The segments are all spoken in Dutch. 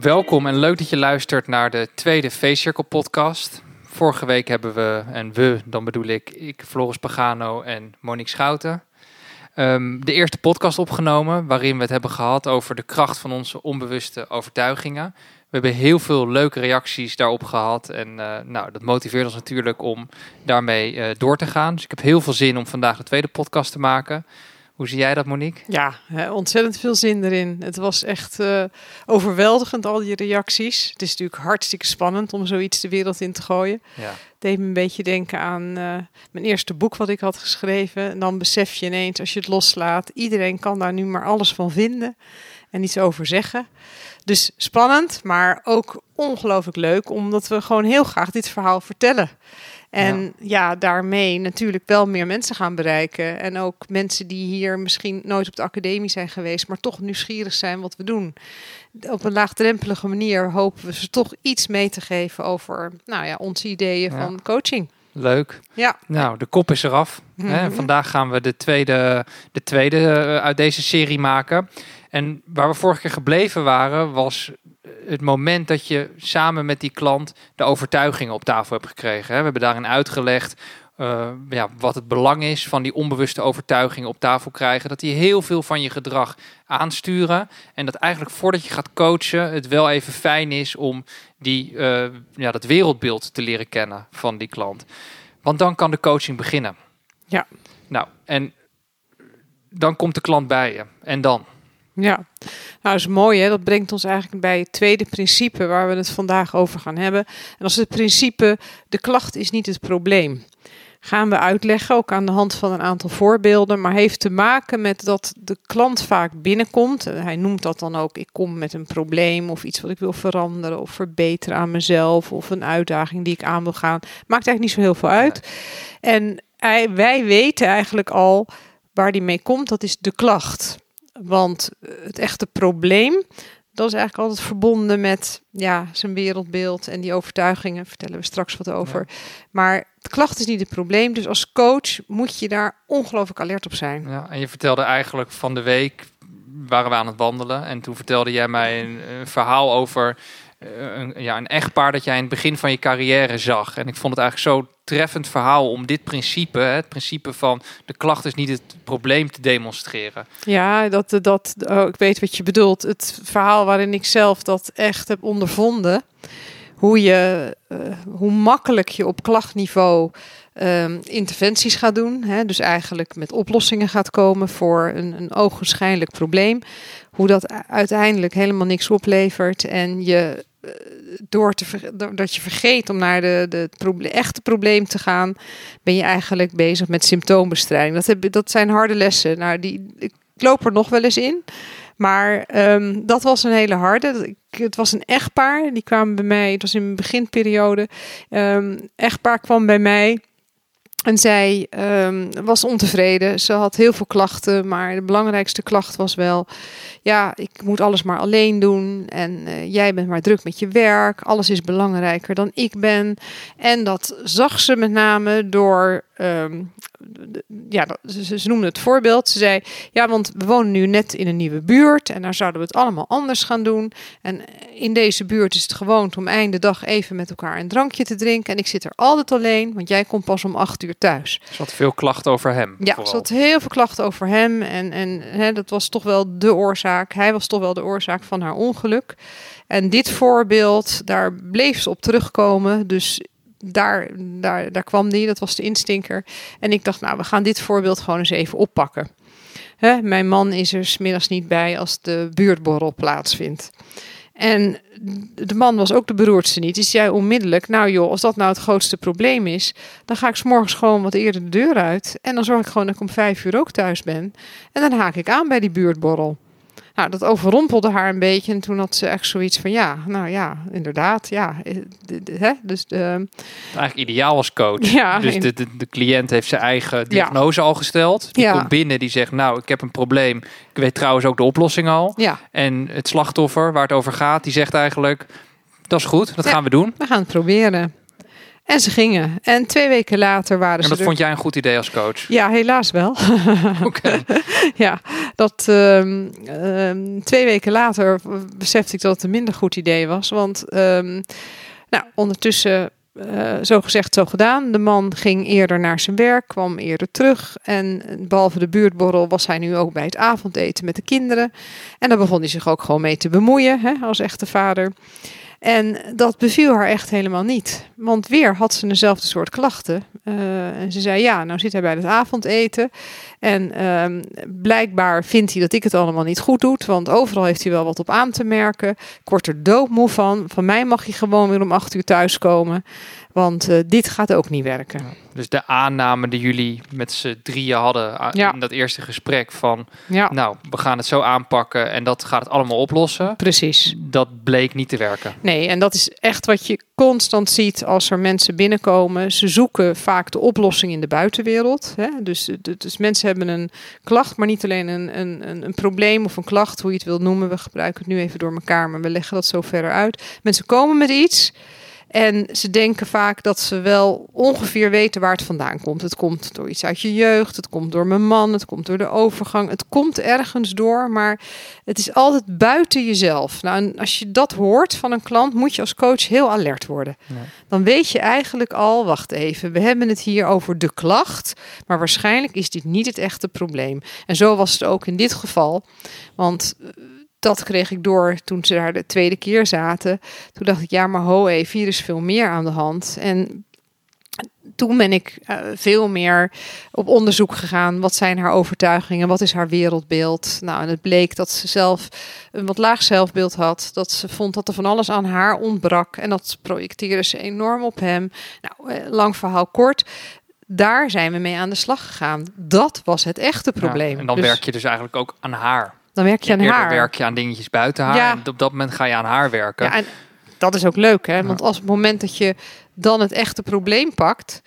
Welkom en leuk dat je luistert naar de tweede Feestcirkel podcast. Vorige week hebben we, en we, dan bedoel ik, ik, Floris Pagano en Monique Schouten, um, de eerste podcast opgenomen waarin we het hebben gehad over de kracht van onze onbewuste overtuigingen. We hebben heel veel leuke reacties daarop gehad en uh, nou, dat motiveert ons natuurlijk om daarmee uh, door te gaan. Dus ik heb heel veel zin om vandaag de tweede podcast te maken. Hoe zie jij dat, Monique? Ja, ontzettend veel zin erin. Het was echt uh, overweldigend, al die reacties. Het is natuurlijk hartstikke spannend om zoiets de wereld in te gooien. Ja. Deed me een beetje denken aan uh, mijn eerste boek wat ik had geschreven. En dan besef je ineens, als je het loslaat, iedereen kan daar nu maar alles van vinden en iets over zeggen. Dus spannend, maar ook ongelooflijk leuk, omdat we gewoon heel graag dit verhaal vertellen. En ja. daarmee natuurlijk wel meer mensen gaan bereiken. En ook mensen die hier misschien nooit op de academie zijn geweest, maar toch nieuwsgierig zijn wat we doen. Op een laagdrempelige manier hopen we ze toch iets mee te geven over nou ja, onze ideeën van coaching. Leuk. Ja. Nou, de kop is eraf. hè? Mhm. Vandaag gaan we de tweede, de tweede eh, uit deze serie maken. En waar we vorige keer gebleven waren, was het moment dat je samen met die klant de overtuigingen op tafel hebt gekregen. We hebben daarin uitgelegd uh, ja, wat het belang is van die onbewuste overtuigingen op tafel krijgen. Dat die heel veel van je gedrag aansturen. En dat eigenlijk voordat je gaat coachen, het wel even fijn is om die, uh, ja, dat wereldbeeld te leren kennen van die klant. Want dan kan de coaching beginnen. Ja. Nou, en dan komt de klant bij je. En dan? Ja, nou dat is mooi hè. Dat brengt ons eigenlijk bij het tweede principe waar we het vandaag over gaan hebben. En dat is het principe, de klacht is niet het probleem. Gaan we uitleggen, ook aan de hand van een aantal voorbeelden, maar heeft te maken met dat de klant vaak binnenkomt. Hij noemt dat dan ook, ik kom met een probleem of iets wat ik wil veranderen of verbeteren aan mezelf of een uitdaging die ik aan wil gaan. Maakt eigenlijk niet zo heel veel uit. En wij weten eigenlijk al waar die mee komt, dat is de klacht. Want het echte probleem, dat is eigenlijk altijd verbonden met ja, zijn wereldbeeld en die overtuigingen. Vertellen we straks wat over. Maar het klacht is niet het probleem. Dus als coach moet je daar ongelooflijk alert op zijn. Ja, en je vertelde eigenlijk van de week waren we aan het wandelen. En toen vertelde jij mij een, een verhaal over een, ja, een echtpaar dat jij in het begin van je carrière zag. En ik vond het eigenlijk zo treffend verhaal om dit principe, het principe van de klacht is niet het probleem te demonstreren. Ja, dat, dat, oh, ik weet wat je bedoelt. Het verhaal waarin ik zelf dat echt heb ondervonden. Hoe, je, uh, hoe makkelijk je op klachtniveau um, interventies gaat doen. Hè, dus eigenlijk met oplossingen gaat komen voor een, een ogenschijnlijk probleem. Hoe dat uiteindelijk helemaal niks oplevert en je eh, door te dat je vergeet om naar de, de echte probleem te gaan, ben je eigenlijk bezig met symptoombestrijding. Dat, heb, dat zijn harde lessen. Nou, die, ik loop er nog wel eens in. Maar um, dat was een hele harde. het was een echtpaar. Die kwamen bij mij. Het was in mijn beginperiode. Um, echtpaar kwam bij mij. En zij um, was ontevreden. Ze had heel veel klachten, maar de belangrijkste klacht was wel: ja, ik moet alles maar alleen doen. En uh, jij bent maar druk met je werk. Alles is belangrijker dan ik ben. En dat zag ze met name door um, ja, ze, ze noemde het voorbeeld. Ze zei: Ja, want we wonen nu net in een nieuwe buurt en daar zouden we het allemaal anders gaan doen. En in deze buurt is het gewoon om einde dag even met elkaar een drankje te drinken. En ik zit er altijd alleen, want jij komt pas om acht uur thuis. Ze had veel klachten over hem. Ja, vooral. ze had heel veel klachten over hem. En, en hè, dat was toch wel de oorzaak. Hij was toch wel de oorzaak van haar ongeluk. En dit voorbeeld, daar bleef ze op terugkomen. Dus daar, daar, daar kwam die, dat was de instinker. En ik dacht, nou, we gaan dit voorbeeld gewoon eens even oppakken. Hè, mijn man is er smiddags niet bij als de buurtborrel plaatsvindt. En de man was ook de beroerdste niet. Die zei onmiddellijk, nou joh, als dat nou het grootste probleem is, dan ga ik s morgens gewoon wat eerder de deur uit. En dan zorg ik gewoon dat ik om vijf uur ook thuis ben. En dan haak ik aan bij die buurtborrel. Nou, dat overrompelde haar een beetje. En toen had ze echt zoiets van, ja, nou ja, inderdaad, ja. Eh, hè? Dus, uh, Eigenlijk ideaal als coach. Ja, dus de, de, de cliënt heeft zijn eigen diagnose al gesteld. Die ja. komt binnen, die zegt, nou, ik heb een probleem. Ik weet trouwens ook de oplossing al. Ja. En het slachtoffer waar het over gaat, die zegt eigenlijk, dat is goed, dat gaan we doen. We gaan het proberen. En ze gingen. En twee weken later waren En ze dat er. vond jij een goed idee als coach? Ja, helaas wel. Oké. ja, dat ehm, ehm, twee weken later besefte ik dat het een minder goed idee was. Want ehm, nou, ondertussen, eh, zo gezegd, zo gedaan. De man ging eerder naar zijn werk, kwam eerder terug. En behalve de buurtborrel was hij nu ook bij het avondeten met de kinderen. En daar begon hij zich ook gewoon mee te bemoeien hè, als echte vader. En dat beviel haar echt helemaal niet. Want weer had ze dezelfde soort klachten. Uh, en ze zei, ja, nou zit hij bij het avondeten. En uh, blijkbaar vindt hij dat ik het allemaal niet goed doe. Want overal heeft hij wel wat op aan te merken. Ik word er doodmoe van. Van mij mag hij gewoon weer om acht uur thuiskomen. Want uh, dit gaat ook niet werken. Dus de aanname die jullie met z'n drieën hadden Ja. in dat eerste gesprek van... Ja, nou, we gaan het zo aanpakken en dat gaat het allemaal oplossen. precies. Dat bleek niet te werken. Nee, en dat is echt wat je constant ziet als er mensen binnenkomen. Ze zoeken vaak de oplossing in de buitenwereld. Hè? Dus, dus mensen hebben een klacht, maar niet alleen een, een, een, een probleem of een klacht, hoe je het wilt noemen. We gebruiken het nu even door elkaar, maar we leggen dat zo verder uit. Mensen komen met iets. En ze denken vaak dat ze wel ongeveer weten waar het vandaan komt. Het komt door iets uit je jeugd, het komt door mijn man, het komt door de overgang. Het komt ergens door, maar het is altijd buiten jezelf. Nou, en als je dat hoort van een klant, moet je als coach heel alert worden. Ja. Dan weet je eigenlijk al, wacht even, we hebben het hier over de klacht, maar waarschijnlijk is dit niet het echte probleem. En zo was het ook in dit geval, want eh, dat kreeg ik door toen ze daar de tweede keer zaten. Toen dacht ik, ja, maar ho, even, hier is veel meer aan de hand. En toen ben ik uh, veel meer op onderzoek gegaan. Wat zijn haar overtuigingen? Wat is haar wereldbeeld? Nou, en het bleek dat ze zelf een wat laag zelfbeeld had. Dat ze vond dat er van alles aan haar ontbrak. En dat projecteerde ze enorm op hem. Nou, uh, lang verhaal kort. Daar zijn we mee aan de slag gegaan. Dat was het echte probleem. Ja, en dan Dus- werk je dus eigenlijk ook aan haar. Dan werk je aan haar. werk je aan dingetjes buiten haar. Ja. En op dat moment ga je aan haar werken. Ja, en dat is ook leuk, hè? Want als op het moment dat je dan het echte probleem pakt,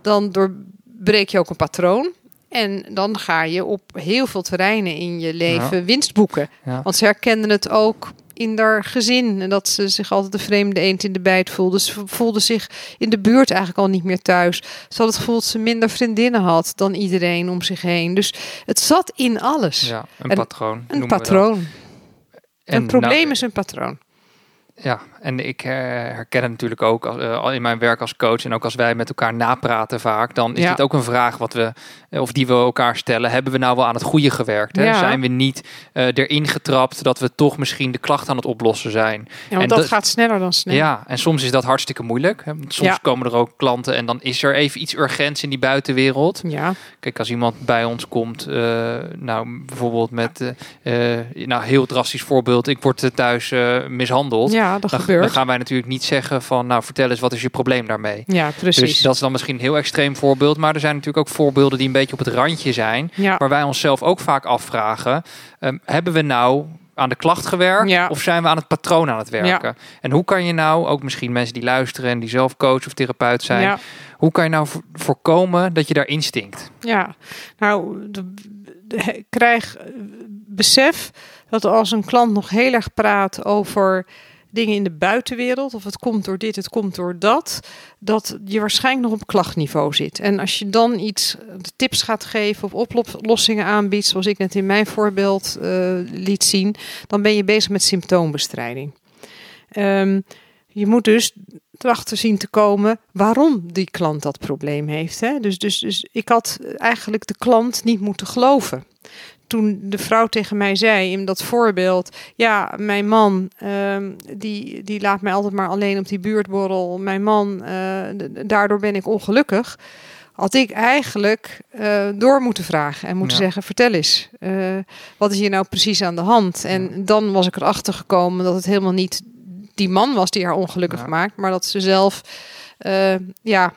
dan doorbreek je ook een patroon. En dan ga je op heel veel terreinen in je leven winst boeken. Ja. Want ze herkenden het ook in haar gezin. En dat ze zich altijd de vreemde eend in de bijt voelde. Ze voelde zich in de buurt eigenlijk al niet meer thuis. Ze had het gevoel dat ze minder vriendinnen had dan iedereen om zich heen. Dus het zat in alles. Ja, een En patroon. Een patroon. En een probleem nou, is een patroon. Ja, en ik eh, herken het natuurlijk ook als, eh, al in mijn werk als coach en ook als wij met elkaar napraten vaak, dan is Ja. dit ook een vraag wat we, eh, of die we elkaar stellen. Hebben we nou wel aan het goede gewerkt? Hè? Ja. Zijn we niet erin getrapt dat we toch misschien de klacht aan het oplossen zijn? Ja, want En dat, dat- gaat sneller dan snel. Ja, en soms is dat hartstikke moeilijk. Hè? Soms Ja. komen er ook klanten en dan is er even iets urgents in die buitenwereld. Ja, Kijk, als iemand bij ons komt, nou bijvoorbeeld met, eh, nou heel drastisch voorbeeld, ik word thuis mishandeld. ja dat Dan, gebeurt. dan gaan wij natuurlijk niet zeggen van, nou vertel eens, wat is je probleem daarmee? Ja, precies. Dus dat is dan misschien een heel extreem voorbeeld, maar er zijn natuurlijk ook voorbeelden die een beetje op het randje zijn, ja. waar wij onszelf ook vaak afvragen, ehm, hebben we nou aan de klacht gewerkt Ja. of zijn we aan het patroon aan het werken? En hoe kan je nou, ook misschien mensen die luisteren en die zelf coach of therapeut zijn, ja, hoe kan je nou vo- voorkomen dat je daar instinkt? ja. Nou, de, de- ik krijg besef dat als een klant nog heel erg praat over dingen in de buitenwereld, of het komt door dit, het komt door dat, dat je waarschijnlijk nog op klachtniveau zit. En als je dan iets eh, tips gaat geven of oplossingen aanbiedt, zoals ik net in mijn voorbeeld eh, liet zien, dan ben je bezig met symptoombestrijding. Ehm, je moet dus erachter zien te komen waarom die klant dat probleem heeft. Hè? Dus, dus, dus ik had eigenlijk de klant niet moeten geloven. Toen de vrouw tegen mij zei in dat voorbeeld: Ja, mijn man ehm, die, die laat mij altijd maar alleen op die buurtborrel. Mijn man, eh, daardoor ben ik ongelukkig. Had ik eigenlijk eh, door moeten vragen en moeten Ja. zeggen: Vertel eens, eh, wat is hier nou precies aan de hand? En dan was ik erachter gekomen dat het helemaal niet die man was die haar ongelukkig Ja. maakt, maar dat ze zelf, ja,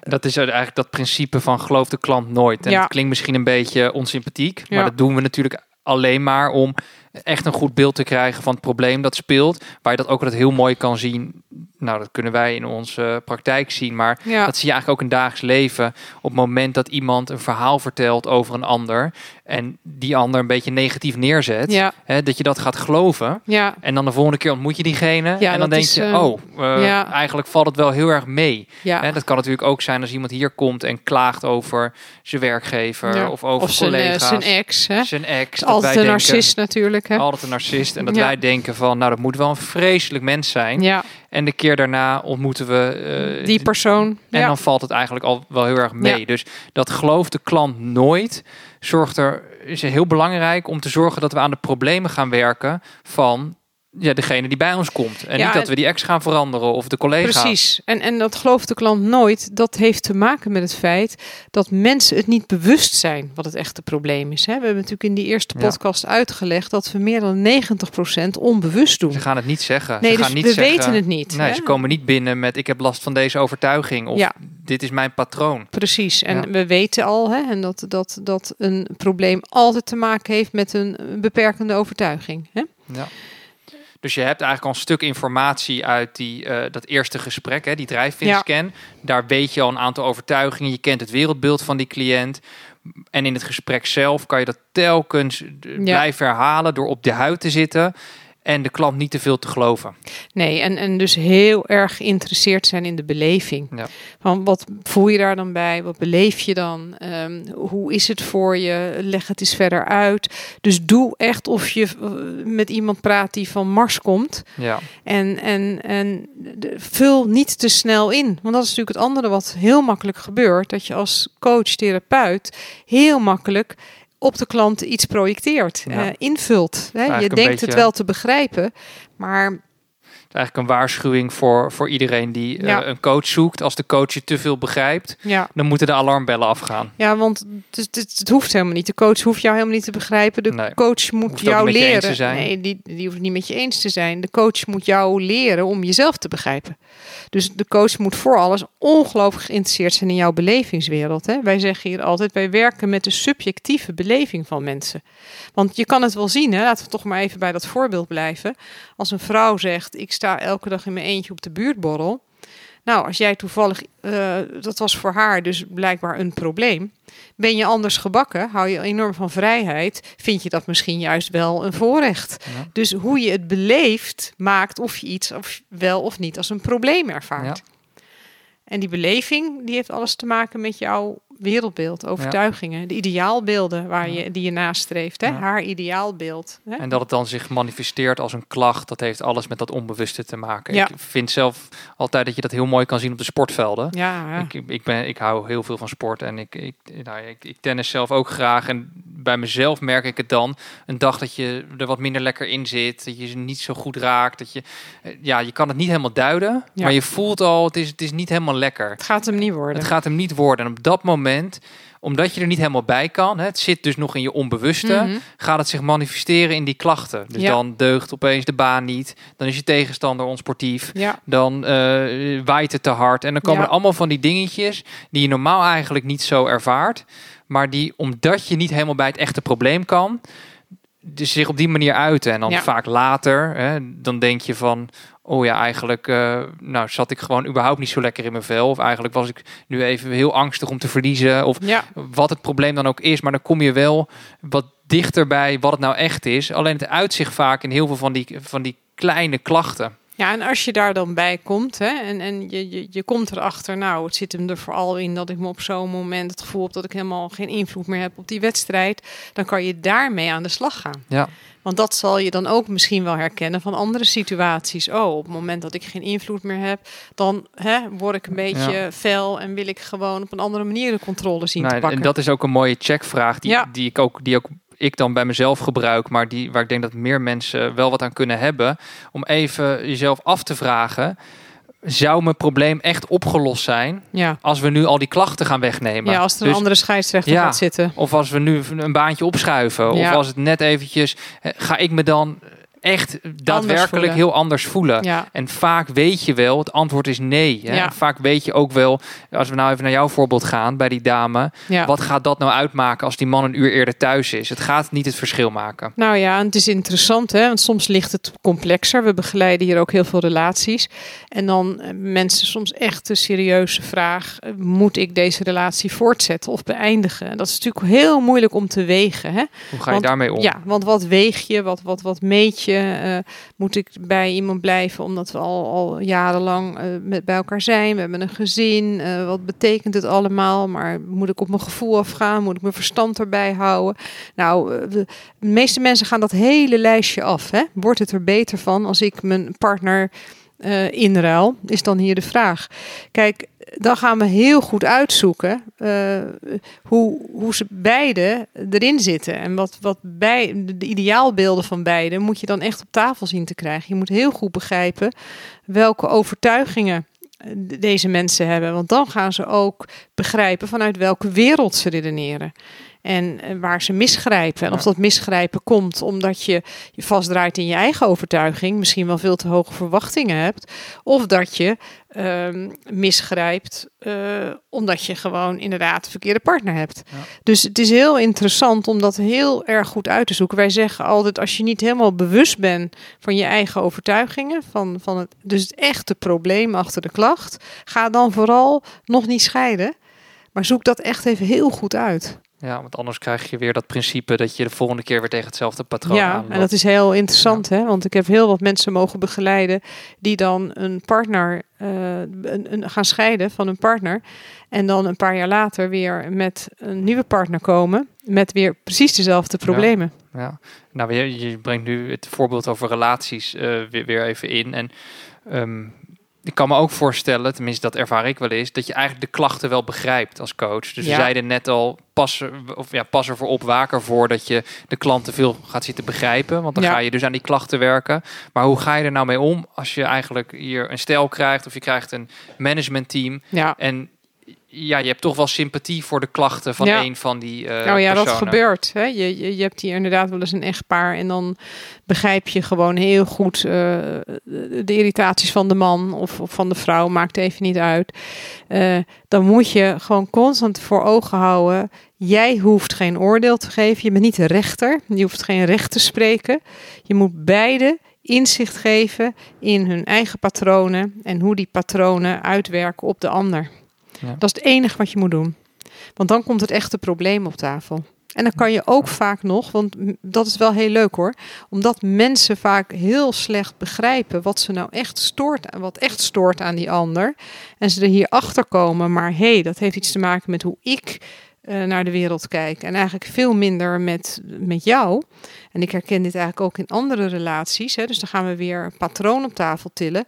Dat is eigenlijk dat principe van geloof de klant nooit. En Ja. het klinkt misschien een beetje onsympathiek, maar Ja. dat doen we natuurlijk alleen maar om echt een goed beeld te krijgen van het probleem dat speelt. Waar je dat ook altijd heel mooi kan zien. Nou, dat kunnen wij in onze praktijk zien. Maar Ja. dat zie je eigenlijk ook in dagelijks leven. Op het moment dat iemand een verhaal vertelt over een ander. En die ander een beetje negatief neerzet. Ja, Hè, dat je dat gaat geloven. ja, En dan de volgende keer ontmoet je diegene. En dan denk is, je, eh, oh, eh, eigenlijk valt het wel heel erg mee. Hè, dat kan natuurlijk ook zijn als iemand hier komt en klaagt over zijn werkgever of over of zijn, eh, collega's. zijn ex, hè? Zijn ex. Altijd een denken- narcist natuurlijk, hè? Altijd een narcist. En dat Ja. wij denken van, nou, dat moet wel een vreselijk mens zijn. Ja, En de keer daarna ontmoeten we... eh, die persoon. en ja. dan valt het eigenlijk al wel heel erg mee. Dus dat gelooft de klant nooit. Zorgt er, is heel belangrijk om te zorgen dat we aan de problemen gaan werken van ja, degene die bij ons komt. En Ja, niet dat we die ex gaan veranderen of de collega's. Precies. En, en dat gelooft de klant nooit. Dat heeft te maken met het feit dat mensen het niet bewust zijn wat het echte probleem is. Hè? We hebben natuurlijk in die eerste Ja. podcast uitgelegd dat we meer dan 90% onbewust doen. Ze gaan het niet zeggen. Nee, ze dus gaan niet we zeggen, weten het niet. Nee, hè? ze komen niet binnen met ik heb last van deze overtuiging of Ja. dit is mijn patroon. Precies. En we weten al hè, en dat, dat, dat een probleem altijd te maken heeft met een beperkende overtuiging. Hè? Ja. Dus je hebt eigenlijk al een stuk informatie uit die, eh, dat eerste gesprek, hè, die drijfverindscan. Daar weet je al een aantal overtuigingen. Je kent het wereldbeeld van die cliënt. En in het gesprek zelf kan je dat telkens eh, blijven herhalen door op de huid te zitten en de klant niet te veel te geloven. Nee, en, en dus heel erg geïnteresseerd zijn in de beleving. Ja. Van wat voel je daar dan bij? Wat beleef je dan? Ehm, hoe is het voor je? Leg het eens verder uit. Dus doe echt of je eh, met iemand praat die van Mars komt. Ja, En, en, en vul niet te snel in. Want dat is natuurlijk het andere wat heel makkelijk gebeurt. Dat je als coach, therapeut heel makkelijk op de klant iets projecteert. Ja. eh, invult. Hè? Je denkt beetje- het wel te begrijpen. Maar is eigenlijk een waarschuwing voor, voor iedereen die eh, een coach zoekt. Als de coach je te veel begrijpt, ja, dan moeten de alarmbellen afgaan. Ja, want het, het, het hoeft helemaal niet. De coach hoeft jou helemaal niet te begrijpen. De Nee. coach moet Hoeft jou leren. Nee, die, die hoeft niet met je eens te zijn. De coach moet jou leren om jezelf te begrijpen. Dus de coach moet voor alles ongelooflijk geïnteresseerd zijn in jouw belevingswereld. Hè? Wij zeggen hier altijd, wij werken met de subjectieve beleving van mensen. Want je kan het wel zien, hè? laten we toch maar even bij dat voorbeeld blijven. Als een vrouw zegt, ik sta elke dag in mijn eentje op de buurtborrel. Nou, als jij toevallig, eh, dat was voor haar dus blijkbaar een probleem. Ben je anders gebakken, hou je enorm van vrijheid, vind je dat misschien juist wel een voorrecht. Ja. Dus hoe je het beleeft, maakt of je iets of wel of niet als een probleem ervaart. En die beleving, die heeft alles te maken met jouw wereldbeeld, overtuigingen, de ideaalbeelden waar je, die je nastreeft. Hè? Ja. Haar ideaalbeeld. Hè? En dat het dan zich manifesteert als een klacht, dat heeft alles met dat onbewuste te maken. Ja. Ik vind zelf altijd dat je dat heel mooi kan zien op de sportvelden. Ja. Ik, ik, ben, ik hou heel veel van sport en ik, ik, nou, ik, ik tennis zelf ook graag. En bij mezelf merk ik het dan. Een dag dat je er wat minder lekker in zit, dat je ze niet zo goed raakt. Dat je, eh, ja, je kan het niet helemaal duiden, maar je voelt al, het is, het is niet helemaal lekker. het gaat hem niet worden. Het gaat hem niet worden. En op dat moment, omdat je er niet helemaal bij kan, hè, het zit dus nog in je onbewuste, Mhm. gaat het zich manifesteren in die klachten. Dus Ja. dan deugt opeens de baan niet, dan is je tegenstander onsportief, Ja, dan eh, waait het te hard. En dan komen Ja. er allemaal van die dingetjes die je normaal eigenlijk niet zo ervaart, maar die, omdat je niet helemaal bij het echte probleem kan, dus zich op die manier uiten. En dan Ja. vaak later, hè, dan denk je van, oh ja, eigenlijk eh, nou, zat ik gewoon überhaupt niet zo lekker in mijn vel. Of eigenlijk was ik nu even heel angstig om te verliezen. Of ja. wat het probleem dan ook is. Maar dan kom je wel wat dichter bij wat het nou echt is. Alleen het uitzicht vaak in heel veel van die, van die kleine klachten. Ja, en als je daar dan bij komt hè, en, en je, je, je komt erachter, nou, het zit hem er vooral in dat ik me op zo'n moment het gevoel heb dat ik helemaal geen invloed meer heb op die wedstrijd, dan kan je daarmee aan de slag gaan. Ja, Want dat zal je dan ook misschien wel herkennen van andere situaties. Oh, op het moment dat ik geen invloed meer heb, dan hè, word ik een beetje Ja. fel en wil ik gewoon op een andere manier de controle zien nou, te pakken. en dat is ook een mooie checkvraag die, Ja. die, ik ook, die ook ik dan bij mezelf gebruik. Maar die, waar ik denk dat meer mensen wel wat aan kunnen hebben. Om even jezelf af te vragen. Zou mijn probleem echt opgelost zijn ja. als we nu al die klachten gaan wegnemen? ja, als er een Dus- andere scheidsrechter Ja. gaat zitten. Of als we nu een baantje opschuiven. Of als het net eventjes... Ga ik me dan echt daadwerkelijk heel anders voelen. Ja. En vaak weet je wel, het antwoord is nee. Hè? Ja. Vaak weet je ook wel, als we nou even naar jouw voorbeeld gaan bij die dame. Ja. Wat gaat dat nou uitmaken als die man een uur eerder thuis is? Het gaat niet het verschil maken. Nou ja, en het is interessant, hè? want soms ligt het complexer. We begeleiden hier ook heel veel relaties. En dan eh, mensen soms echt de serieuze vraag: eh, moet ik deze relatie voortzetten of beëindigen? En dat is natuurlijk heel moeilijk om te wegen. Hè? Hoe ga je Want- daarmee om? Ja, want wat weeg je? Wat, wat, wat meet je? Eh, moet ik bij iemand blijven omdat we al, al jarenlang eh, met, bij elkaar zijn? We hebben een gezin. Eh, wat betekent het allemaal? Maar moet ik op mijn gevoel afgaan? Moet ik mijn verstand erbij houden? Nou, de de meeste mensen gaan dat hele lijstje af. Hè? Wordt het er beter van als ik mijn partner eh, inruil? Is dan hier de vraag. Kijk, dan gaan we heel goed uitzoeken eh, hoe, hoe ze beide erin zitten. En wat, wat bij, de, de ideaalbeelden van beide moet je dan echt op tafel zien te krijgen. Je moet heel goed begrijpen welke overtuigingen eh, deze mensen hebben. Want dan gaan ze ook begrijpen vanuit welke wereld ze redeneren. En eh, waar ze misgrijpen. En of dat misgrijpen komt omdat je je vastdraait in je eigen overtuiging, misschien wel veel te hoge verwachtingen hebt. Of dat je ehm, misgrijpt eh, omdat je gewoon inderdaad een verkeerde partner hebt. Ja. Dus het is heel interessant om dat heel erg goed uit te zoeken. Wij zeggen altijd, als je niet helemaal bewust bent van je eigen overtuigingen, van, van het, dus het echte probleem achter de klacht, ga dan vooral nog niet scheiden. Maar zoek dat echt even heel goed uit. Ja, want anders krijg je weer dat principe dat je de volgende keer weer tegen hetzelfde patroon Ja, aanloopt. en dat is heel interessant, hè? Want ik heb heel wat mensen mogen begeleiden die dan een partner eh, een, een, gaan scheiden van een partner. En dan een paar jaar later weer met een nieuwe partner komen. Met weer precies dezelfde problemen. Ja, nou, je, je brengt nu het voorbeeld over relaties eh, weer, weer even in. En ehm, ik kan me ook voorstellen, tenminste dat ervaar ik wel eens, dat je eigenlijk de klachten wel begrijpt als coach. Dus we Ja. zeiden net al, pas, of ja, pas ervoor op, waak ervoor dat je de klant te veel gaat zitten begrijpen. Want dan Ja. ga je dus aan die klachten werken. Maar hoe ga je er nou mee om als je eigenlijk hier een stijl krijgt of je krijgt een managementteam Ja. en ja, je hebt toch wel sympathie voor de klachten van Ja. een van die eh Nou ja, dat gebeurt. Hè? Je, je, je hebt hier inderdaad wel eens een echtpaar en dan begrijp je gewoon heel goed eh, de irritaties van de man of, of van de vrouw, maakt even niet uit. Eh, dan moet je gewoon constant voor ogen houden. Jij hoeft geen oordeel te geven. Je bent niet de rechter. Je hoeft geen recht te spreken. Je moet beide inzicht geven in hun eigen patronen en hoe die patronen uitwerken op de ander. Ja. Dat is het enige wat je moet doen. Want dan komt het echte probleem op tafel. En dan kan je ook vaak nog, want dat is wel heel leuk hoor, omdat mensen vaak heel slecht begrijpen wat ze nou echt stoort, wat echt stoort aan die ander. En ze er hier achter komen, maar hé, hey, dat heeft iets te maken met hoe ik eh, naar de wereld kijk. En eigenlijk veel minder met, met jou. En ik herken dit eigenlijk ook in andere relaties. Hè, dus dan gaan we weer een patroon op tafel tillen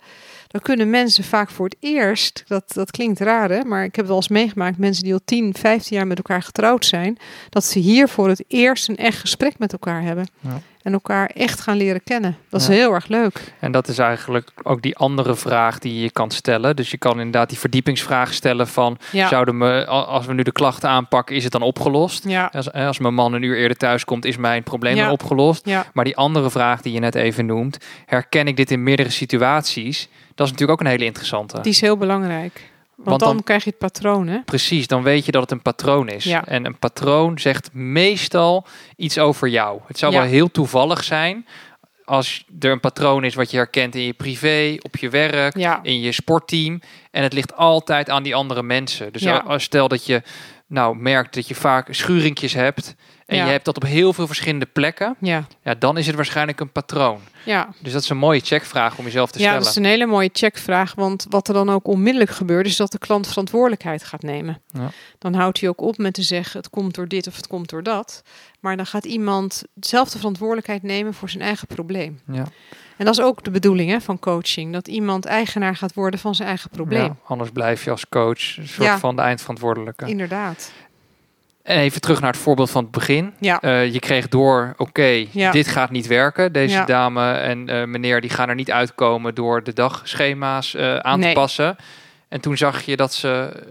dan kunnen mensen vaak voor het eerst, dat, dat klinkt raar hè, maar ik heb het wel eens meegemaakt, mensen die al 10, 15 jaar met elkaar getrouwd zijn, dat ze hier voor het eerst een echt gesprek met elkaar hebben. Ja. En elkaar echt gaan leren kennen. Dat is Ja. heel erg leuk. En dat is eigenlijk ook die andere vraag die je kan stellen. Dus je kan inderdaad die verdiepingsvraag stellen van... Ja. zouden me, als we nu de klachten aanpakken, is het dan opgelost? Ja, Als, als mijn man een uur eerder thuis komt, is mijn probleem dan opgelost? Ja, Maar die andere vraag die je net even noemt... herken ik dit in meerdere situaties? Dat is natuurlijk ook een hele interessante. die is heel belangrijk. Want, Want dan, dan- krijg je het patroon, hè? Precies, dan weet je dat het een patroon is. Ja. En een patroon zegt meestal iets over jou. Het zou Ja. wel heel toevallig zijn als er een patroon is wat je herkent in je privé, op je werk, Ja. in je sportteam. En het ligt altijd aan die andere mensen. Dus stel dat je nou merkt dat je vaak schuringjes hebt en Ja. je hebt dat op heel veel verschillende plekken, Ja, ja, dan is het waarschijnlijk een patroon. ja. Dus dat is een mooie checkvraag om jezelf te Ja, stellen. dat is een hele mooie checkvraag. Want wat er dan ook onmiddellijk gebeurt, is dat de klant verantwoordelijkheid gaat nemen. Ja. Dan houdt hij ook op met te zeggen: het komt door dit of het komt door dat. Maar dan gaat iemand zelf de verantwoordelijkheid nemen voor zijn eigen probleem. Ja. En dat is ook de bedoeling hè, van coaching: dat iemand eigenaar gaat worden van zijn eigen probleem. Ja, anders blijf je als coach een soort Ja. van de eindverantwoordelijke. Inderdaad. En even terug naar het voorbeeld van het begin. Ja. Eh, je kreeg door, oké, Ja. dit gaat niet werken. Deze Ja. dame en eh, meneer die gaan er niet uitkomen door de dagschema's eh, aan Nee. te passen. En toen zag je dat ze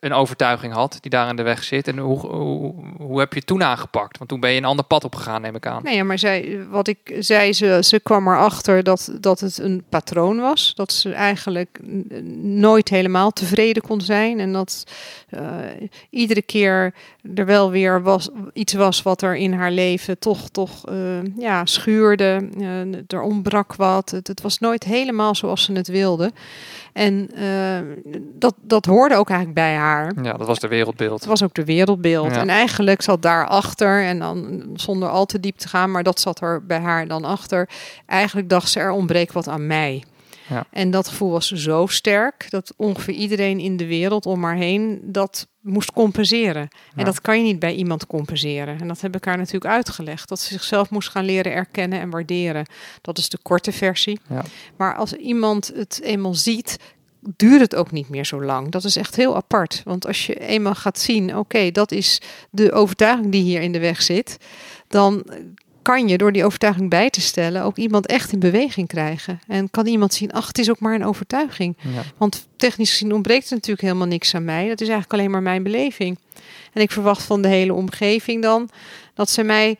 een overtuiging had die daar in de weg zit. En hoe, hoe, hoe heb je toen aangepakt? Want toen ben je een ander pad opgegaan, neem ik aan. Nee, maar zij, wat ik zei, ze, ze kwam erachter dat, dat het een patroon was. Dat ze eigenlijk nooit helemaal tevreden kon zijn. En dat uh, iedere keer er wel weer was, iets was wat er in haar leven toch, toch uh, ja, schuurde. Uh, er ontbrak wat. Het, was nooit helemaal zoals ze het wilde. En dat, dat hoorde ook eigenlijk bij haar. Ja, dat was de wereldbeeld. Het was ook de wereldbeeld. Ja. En eigenlijk zat daarachter, en dan zonder al te diep te gaan, maar dat zat er bij haar dan achter. Eigenlijk dacht ze, er ontbreekt wat aan mij. Ja. En dat gevoel was zo sterk dat ongeveer iedereen in de wereld om haar heen dat moest compenseren. En dat kan je niet bij iemand compenseren. En dat heb ik haar natuurlijk uitgelegd. Dat ze zichzelf moest gaan leren erkennen en waarderen. Dat is de korte versie. Ja. Maar als iemand het eenmaal ziet, duurt het ook niet meer zo lang. Dat is echt heel apart. Want als je eenmaal gaat zien, oké, dat is de overtuiging die hier in de weg zit, dan kan je door die overtuiging bij te stellen ook iemand echt in beweging krijgen. En kan iemand zien, ach, het is ook maar een overtuiging. Want technisch gezien ontbreekt er natuurlijk helemaal niks aan mij. Dat is eigenlijk alleen maar mijn beleving. En ik verwacht van de hele omgeving dan dat ze mij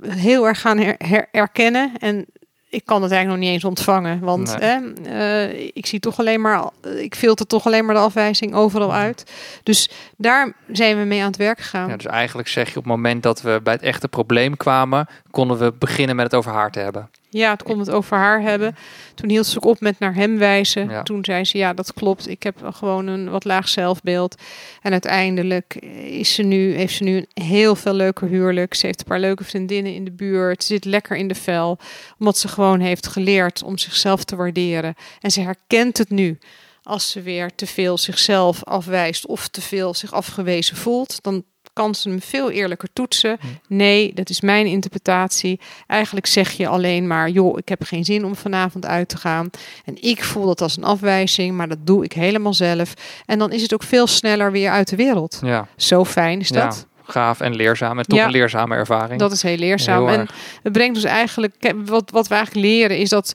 heel erg gaan her herkennen en ik kan het eigenlijk nog niet eens ontvangen. Want uh, ik zie toch alleen maar, ik filter toch alleen maar de afwijzing overal uit. Dus daar zijn we mee aan het werk gegaan. Ja, dus eigenlijk zeg je op het moment dat we bij het echte probleem kwamen, konden we beginnen met het over haar te hebben. Ja, het kon het over haar hebben. Toen hield ze ook op met naar hem wijzen. Toen zei ze, ja, dat klopt. Ik heb gewoon een wat laag zelfbeeld. En uiteindelijk is ze nu, heeft ze nu een heel veel leuker huwelijk. Ze heeft een paar leuke vriendinnen in de buurt. Ze zit lekker in de vel. Omdat ze gewoon heeft geleerd om zichzelf te waarderen. En ze herkent het nu als ze weer te veel zichzelf afwijst of te veel zich afgewezen voelt, dan kan ze hem veel eerlijker toetsen. Nee, dat is mijn interpretatie. Eigenlijk zeg je alleen maar, joh, ik heb geen zin om vanavond uit te gaan. En ik voel dat als een afwijzing, maar dat doe ik helemaal zelf. En dan is het ook veel sneller weer uit de wereld. Ja. Zo fijn is dat. Ja gaaf en leerzaam. En toch een leerzame ervaring. Dat is heel leerzaam. en het brengt dus eigenlijk, wat, wat we eigenlijk leren, is dat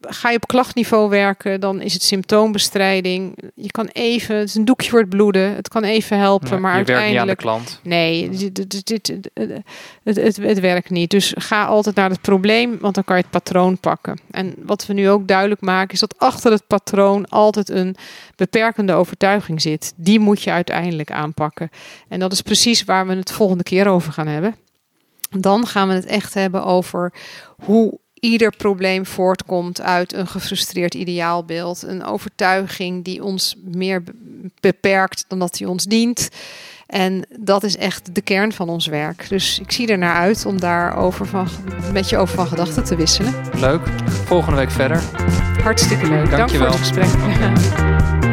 ga je op klachtniveau werken, dan is het symptoombestrijding. Je kan even, het is een doekje voor het bloeden, het kan even helpen, maar uiteindelijk. klant. Nee, dit, dit, het, het, het, werkt niet. Dus ga altijd naar het probleem, want dan kan je het patroon pakken. En wat we nu ook duidelijk maken, is dat achter het patroon altijd een beperkende overtuiging zit. Die moet je uiteindelijk aanpakken. En dat is precies waar we het volgende keer over gaan hebben. Dan gaan we het echt hebben over hoe ieder probleem voortkomt uit een gefrustreerd ideaalbeeld. Een overtuiging die ons meer beperkt dan dat die ons dient. En dat is echt de kern van ons werk. Dus ik zie er naar uit om daarover van, met je over van gedachten te wisselen. Leuk. Volgende week verder. Hartstikke leuk. Dank, Dank voor het gesprek.